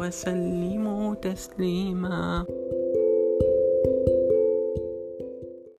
وسلموا تسليما.